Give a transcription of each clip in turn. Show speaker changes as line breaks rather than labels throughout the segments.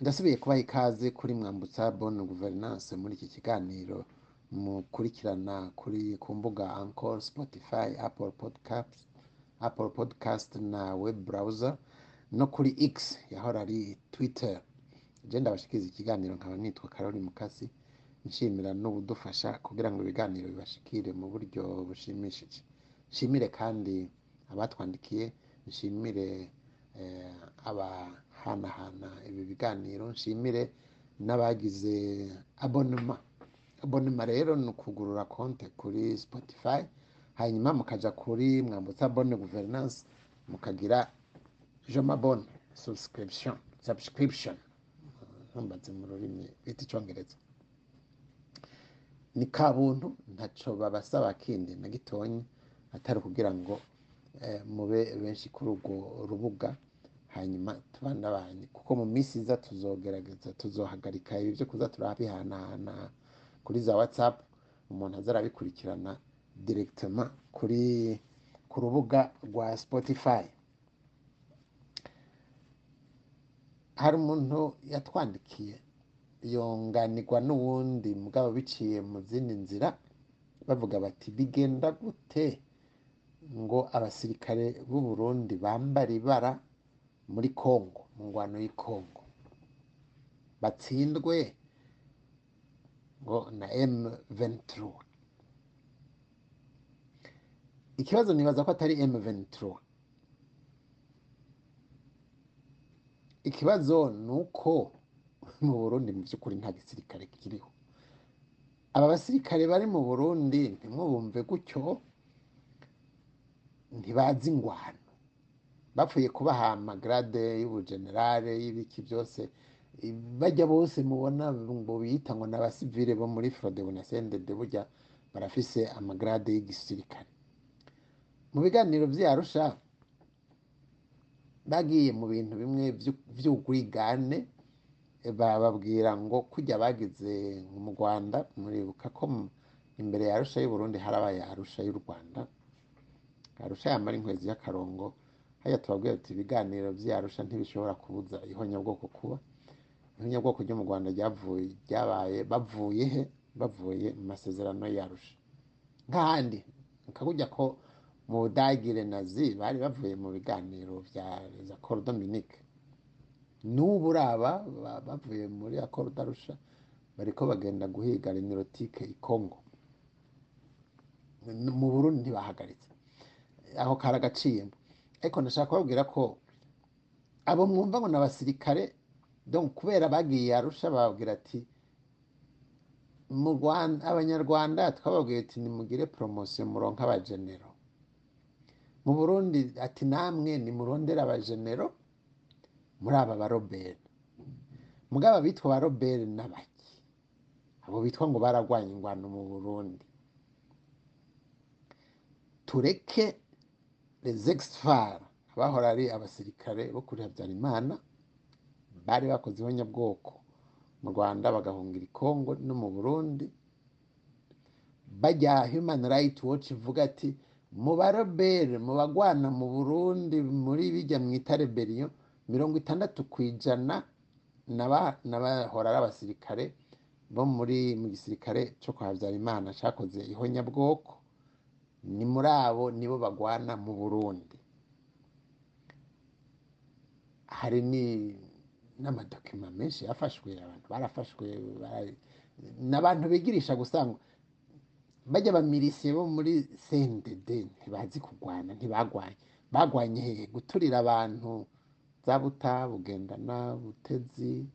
ndasubiye kubaha ikaze kuri mwambutsa bonne guverinance muri iki kiganiro mukurikirana kuri ku mbuga Anchor, Spotify, Apple Podcast, na web browser no kuri X yahora ari Twitter. Je ndabashikiriza ikiganiro nkaba nitwa Karoli Mukasi nshimira n'ubudufasha kugira ngo ibiganiro bibashikire mu buryo bushimishije. Nshimire kandi abatwandikiye, nshimire eh, abahanahana ibi biganiro, nshimire n'abagize abonema. Abonema rero ni ukugurura konte kuri Spotify, hanyuma mukaja kuri Mwambutsa Bonne Governance mukagira je m'abonne subscription subscription. Ntumbaze mu rurimi bita icongereza ni kabuntu ntaco babasaba kindi na gitonyi atari kugira ngo eh, mube benshi kuri urwo rubuga. Hanyuma tubandabanye kuko mu minsi iza tuzogerageza tuzohagarika ibi byo kuza turabihanahana kuri za whatsapp umuntu aza arabikurikirana directement kuri ku rubuga rwa spotify. Hari umuntu yatwandikiye yunganirwa n'uwundi mugabo biciye mu zindi nzira bavuga bati bigenda gute ngo abasirikare b'u Burundi ibara muri Kongo mu ngwano y'i Kongo batsindwe ngo na M23 ikibazo nibaza ko atari M23 ikibazo ni uko mu Burundi mu by'ukuri nta gisirikare kiriho. Aba basirikare bari mu Burundi ntimwumve gutyo ntibazi ingwano. Bapfuye kubaha amagrade y'ubugenerale y'ibiki byose bajya bose mubona ngo biyita ngo ni abasivile bo muri frodebu na sendede burya barafise amagrade y'igisirikare. Mu biganiro vy'arusha bagiye mu bintu bimwe vy'ugwigane bababwira ngo kujya bagize mu Rwanda muribuka ko imbere ya Arusha y'u Burundi harabaye Arusha y'u Rwanda. Arusha yamara inkwezi y'akarongo hajya tubabwira tuti ibiganiro vy'Arusha ntibishobora kubuza ihonyabwoko kuba. Ihonyabwoko ryo mu Rwanda ryavuye ryabaye bavuye he? Bavuye mu masezerano y'Arusha. Nk'ahandi nkakujya ko mu Budagire nazi bari bavuye mu biganiro vya Accord Dominique. N'ubu uraba bavuye muri Accord d'Arusha bariko bagenda guhiga Renilotike i Congo. Mu Burundi ntibahagaritse aho karagaciyemo. Ariko ndashaka kubabwira ko abo mwumva ngo n'abasirikare donc kubera bagiye Arusha bababwira ati mu Rwanda abanyarwanda twababwiye ati nimugire promotion muronke abagenero. Mu Burundi ati namwe nimurondere abagenero muri aba baroberi mugabo abitwa ba roberi n'abaki abo bitwa ngo baragwanya ingwano mu Burundi. Tureke les exfar abahora ari abasirikare bo kuri Habyarimana bari bakoze ihonyabwoko mu Rwanda bagahungira i Congo no mu Burundi. Bajya Human Rights Watch ivuga ati mu baroberi mu bagwana mu Burundi muri bijya mwita rebellion mirongo itandatu ku ijana n'abahora ari abasirikare bo muri mu gisirikare cyo kwa Habyarimana cyakoze ihonyabwoko ni muri abo nibo bagwana mu Burundi. Hari ni n'amadokima menshi yafashwe abantu barafashwe n'abantu bigirisha gusanga bajya bamirise bo muri CNDD ntibazi kurwana ntibagwanye. Bagwanye hehe? Guturira abantu za buta bugendana butezi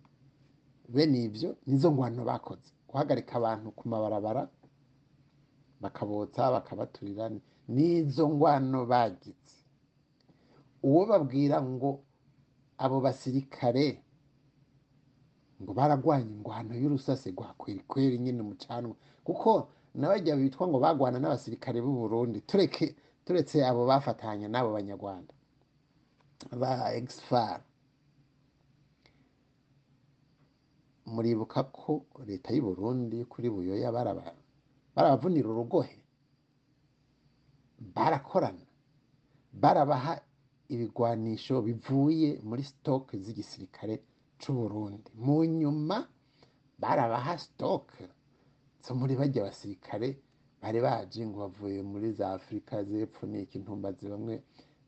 bene ibyo? Nizo ngwano bakoze. Guhagarika abantu ku mabarabara bakabotsa bakabaturira n'izo ngwano bagize. Uwo babwira ngo abo basirikare ngo baragwanya ingwano y'urusase rwa kweri nyine umucanwa kuko n'abajya bitwa ngo bagwana n'abasirikare b'u Burundi tureke turetse abo bafatanya n'abo banyarwanda ba exfar. Muribuka ko leta y'u Burundi kuri buyoya baraba barabavunira urugohe. Barakorana. Barabaha ibigwanisho bivuye muri stock z'igisirikare c'uburundi. Mu nyuma barabaha sitoke zo muri bajya basirikare bari baje ngo bavuye muri za afurika z'epfo n'iki ntumbazi bamwe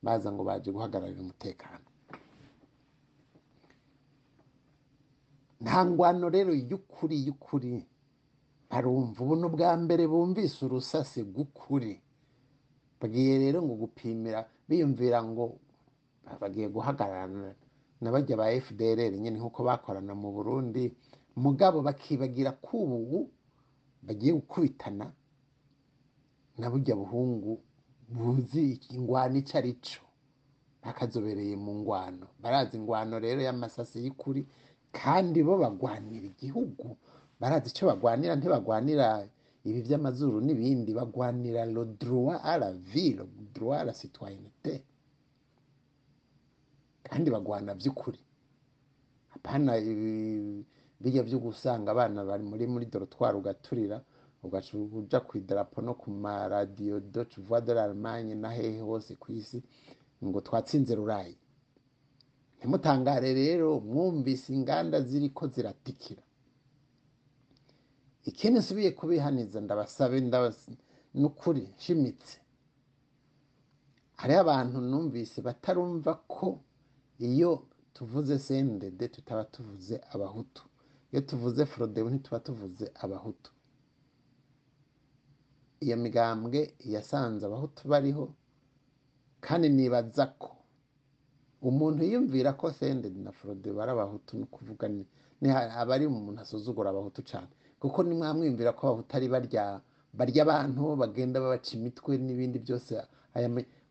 baza ngo baje guhagararira umutekano. Nta ngwano rero y'ukuri y'ukuri barumva ubu ni ubwa mbere bumvise urusasi rw'ukuri. Bagiye rero ngo gupimira biyumvira ngo bagiye guhagararana na bajya ba fdrr nyine nk'uko bakorana mu burundi. Mugabo bakibagira ko ubu bagiye gukubitana na burya buhungu buzi ingwano icyo ari cyo. Bakazobereye mu ngwano. Barazi ingwano rero y'amasasi y'ukuri kandi bo bagwanira igihugu barazi icyo bagwanira? Ntibagwanira ibi by'amazuru n'ibindi bagwanira à la droit à la citoyenneté. Kandi bagwana by'ukuri. Apana ibi- bijya byo gusanga abana bari muri muri dorotwari ugaturira ugaca ku idarapo no ku maradiyo doce voix de l'Allemagne na hehe hose ku isi ngo twatsinze rurayi. Ntimutangare rero mwumvise inganda ziriko ziratikira. Ikindi nsubiye kubihaniza ndabasabe ndabas- n'ukuri nshimitse. Hariho abantu numvise batarumva ko iyo tuvuze sendede tutaba tuvuze abahutu. Iyo tuvuze forodebu ntituba tuvuze abahutu. Iyo migambwe yasanze abahutu bariho kandi nibaza ko umuntu yiyumvira ko sendede na forodebu ari abahutu ni ukuvuga ni ni aba ari umuntu asuzugura abahutu cyane kuko nimwamwiyumvira ko abahutu ari barya barya abantu bagenda babaca imitwe n'ibindi byose. Aya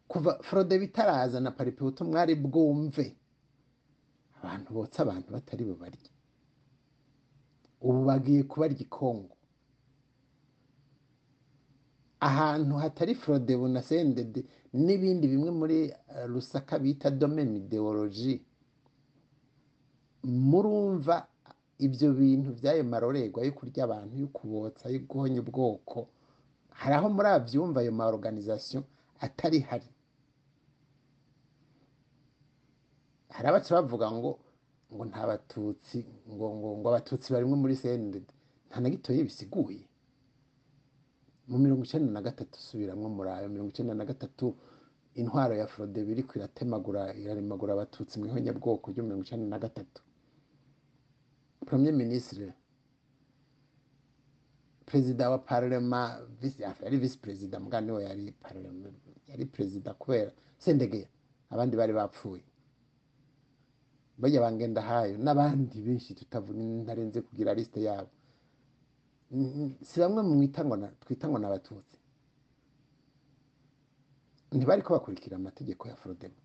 kuva forodebu itaraza na paripehutu mwari bwumve. Abantu botsa abantu batari bubarye ubu bagiye kubarya ikongo. Ahantu hatari forodebu na sendede n'ibindi bimwe muri eh, rusaka bita domeni ideoloji murumva ibyo bintu by'ayo marorerwa yo kurya abantu yo kubotsa yo guhonya ubwoko. Hari aho muri abyumva ayo ma organisation atari hari. Hari abaca bavuga ngo ngo nta batutsi ngo ngo ngo abatutsi barimwe muri sendede nta na gitoya bisiguye mu mirongo icyenda na gatatu subiramwo muri ayo mirongo icyenda na gatatu intwaro ya forodebu iriko iratemagura irarimagura abatutsi mu ihonyabwoko ryo mirongo icyenda na gatatu. Premier ministre perezida wa visi yari visi perezida mbwa ni we yari parlema yari perezida kubera sendegeya abandi bari bapfuye. Bajya bangenda hayo n'abandi benshi tutavuga ntarenze kugira liste yabo. Si bamwe mwita ngo na- twita ngo ni abatutsi ntibari ko bakurikira amategeko ya forodebu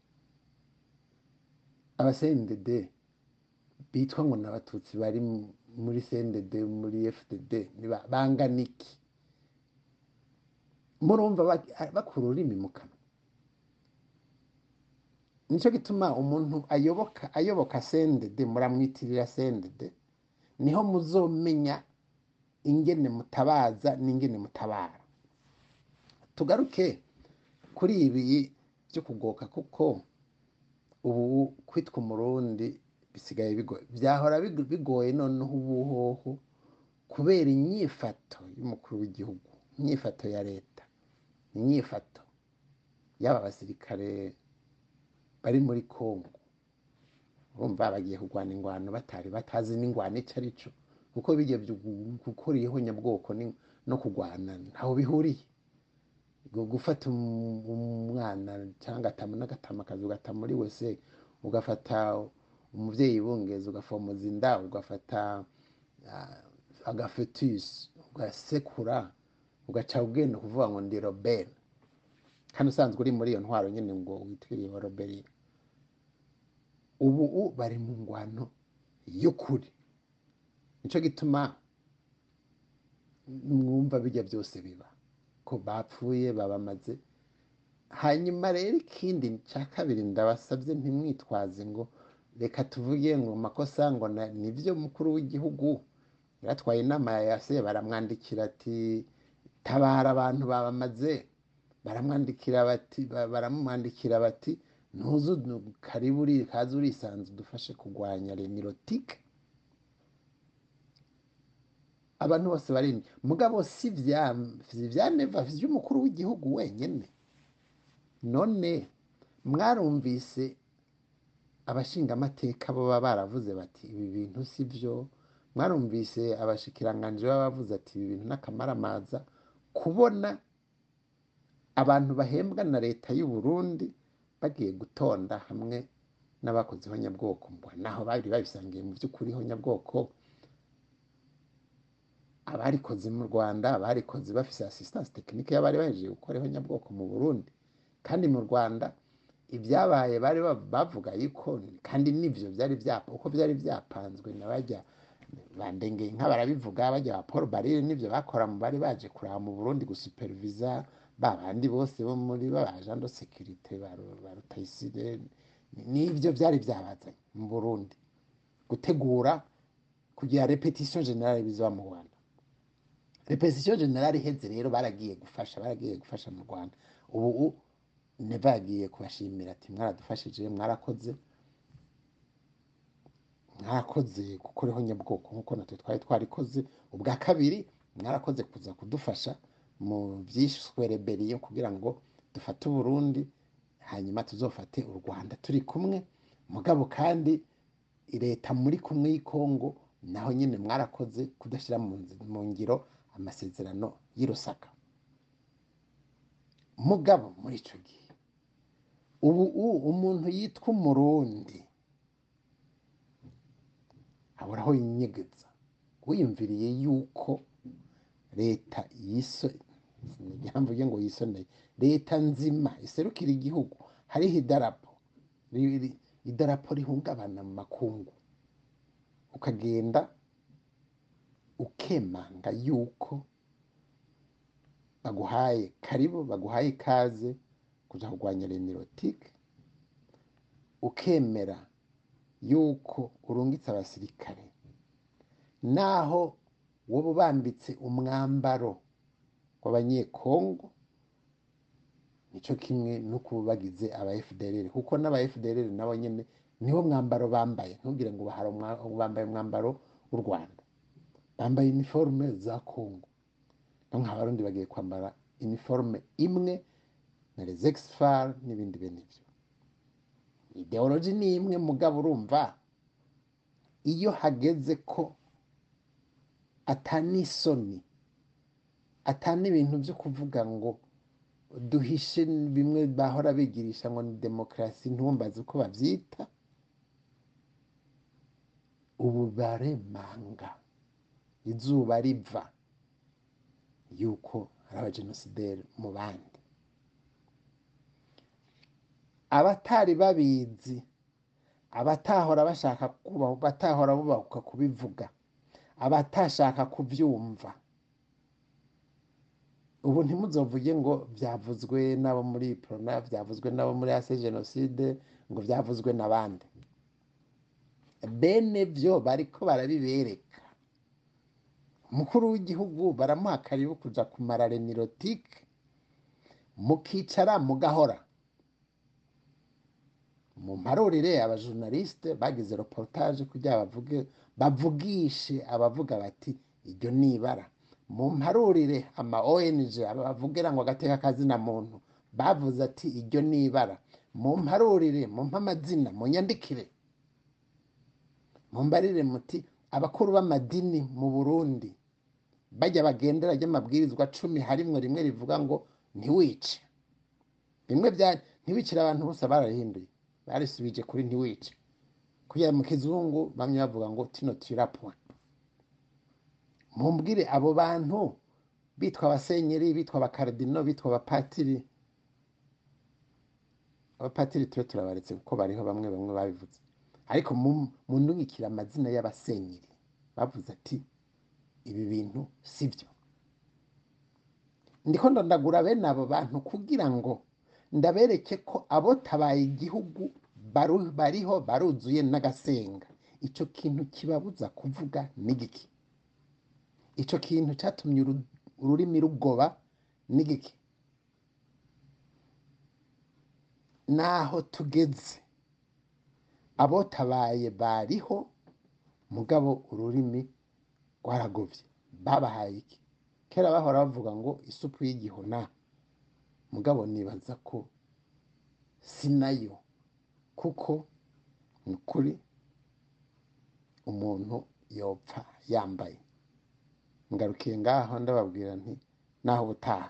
abasendede bitwa ngo ni abatutsi bari mu- muri sendede muri fdd bangana iki murumva ba- bakura ururimi mu kanwa. Nicyo gituma umuntu ayoboka ayoboka sendede muramwitirira sendede ni ho muzomenya ingene mutabaza n'ingene mutabara. Tugaruke kuri ibi byo kugoka kuko ubu kwitwa umurundi bisigaye byahora bigo- bigoye noneho ubuhoho kubera inyifato y'umukuru w'igihugu inyifato ya leta inyifato y'aba basirikare bari muri kongo urumva bagiye kurwana ingwano batari batazi n'ingwano icyo ari cyo kuko bijya gukora ihonyabwoko no kurwana ntaho bihuriye. Gu- gufata um- umwana cyangwa agatama n'agatamakazi ugata muri wese ugafata umubyeyi bungeza ugafomoza inda ugafata ah, agafetus ugasekura ugaca ugenda kuvuga ngo ndi robert. Kandi usanzwe uri muri iyo ntwaro nyine ngo witwiriye wa robert ubu bari mu ngwano y'ukuri. Nicyo gituma mwumva bijya byose biba. Ko bapfuye babamaze hanyuma rero ikindi cya kabiri ndabasabye ntimwitwaze ngo reka tuvuge ngo amakosa ngo ni byo mukuru w'igihugu yaratwaye inama ya yase baramwandikira ati tabara abantu babamaze. Baramwandikira bati ba- baramwandikira bati ntuzu karibu kaze urisanze udufashe kurwanya remirotike abantu bose bari mugabo si vya neva vy'umukuru w'igihugu wenyene. None mwarumvise abashingamateka baba baravuze bati ibi bintu si byo. Mwarumvise abashikiranganji baba bavuze ati ibi bintu n'akamaramaza kubona abantu bahembwa na leta y'u Burundi bagiye gutonda hamwe n'abakoze ihonyabwoko mbwa naho bari babisangiye mu by'ukuri ihonyabwoko abarikoze mu Rwanda abarikoze bafise assistance technique y'abari bahejeje gukora ihonyabwoko mu Burundi. Kandi mu Rwanda ibyabaye bari ba- bavuga yuko kandi nivyo byari byapa uko byari byapanzwe na bajya bandengeye barabivuga bajya ba Paul Barire nivyo bakora mu bari baje kuraba mu Burundi gusupervisa ba bandi bose bo muri ba agent de sécurité ba Ru- ba Rutayisire nivyo byari byabazanye mu Burundi. Gutegura kugira repetition generale bizaba mu Rwanda. Repetition generale iheze rero baragiye gufasha baragiye gufasha mu Rwanda. Ubu neva yagiye kubashimira ati mwaradufashije mwarakoze mwarakoze gukora ihonyabwoko nk'uko natwe twari twarikoze. Ubwa kabiri mwarakoze kuza kudufasha mu byiswe rebellion kugira ngo dufate uburundi hanyuma tuzofate u rwanda turi kumwe. Mugabo kandi leta muri kumwe y'ikongo naho nyine mwarakoze kudashyira mu ngiro amasezerano y'i Lusaka mugabo muri icyo gihe. Ubu umuntu yitwa umurundi. Abura aho yinyegeza. Wiyumviriye yuko leta ngo yisoneye leta nzima iserukira igihugu. Hariho idarapo. Idarapo rihungabana mu makungu. Ukagenda ukemanga yuko baguhaye karibu baguhaye ikaze kuja kurwanya remirotike ukemera yuko urungitse abasirikare. Naho woba ubambitse umwambaro w'abanyekongo ni cyo kimwe no kuba bagize aba FDLR kuko n'aba FDLR nabo nyene niwo mwambaro bambaye. Ntugire ngo bambaye umwambaro w'u Rwanda. Bambaye uniforme za Congo. No nk'abarundi bagiye kwambara uniforme imwe na les exfar n'ibindi bene ibyo ideology ni imwe mugabo urumva iyo hageze ko atanisoni atana ibintu byo kuvuga ngo duhishe bimwe bahora bigirisha ngo ni demokarasi ntumbaze uko babyita ubu baremanga izuba riva yuko ari abajenosideri mu bandi. Abatari babizi abatahora bashaka batahora bubahuka kubivuga abatashaka kubyumva ubu ntimuzovuge ngo byavuzwe n'abo muri prona byavuzwe n'abo muri ase jenoside ngo byavuzwe n'abandi. Bene byo bariko barabibereka. Umukuru w'igihugu baramuha karibu kuja kumara remirotike mukicara mugahora. Mu mparurire abajurnaliste bagize reportage kugira bavuge bavugishe abavuga bati iryo ni ibara. Mu mparurire ama ONG abavugira ngo agateka kazina muntu bavuze ati iryo ni ibara. Mu mparurire mu mpamazina mu nyandikire mumbarire muti abakuru b'amadini mu Burundi bajya bagendera ry'amabwirizwa cumi harimwo rimwe rivuga ngo ntiwice bimwe bya ntiwicire abantu bose bararihinduye barisubije kuri ntiwice kugira mu kizungu bamwe bavuga ngo tino tirapwa. Mumbwire abo bantu bitwa abasenyeri bitwa abakaradino bitwa abapatiri. Abapatiri tube turabaretse kuko bariho bamwe bamwe babivuze. Ariko mu- mundungikire amazina y'abasenyeri bavuze ati ibi bintu si byo. Ndiko ndondagura bene abo bantu kugira ngo ndabereke ko abo tabaye igihugu bariho baruzuye n'agasenga. Icyo kintu kibabuza kuvuga n'igiki icyo kintu cyatumye uru- ururimi rugoba n'igiki naho tugeze. Abotabaye bariho mugabo ururimi rwaragobye. Babahaye iki? Kera bahora bavuga ngo isupu y'igihuna mugabo nibaza ko si na yo kuko ni ukuri umuntu yopfa yambaye. Ngarukiye ngaho ndababwira nti naho ubutaha.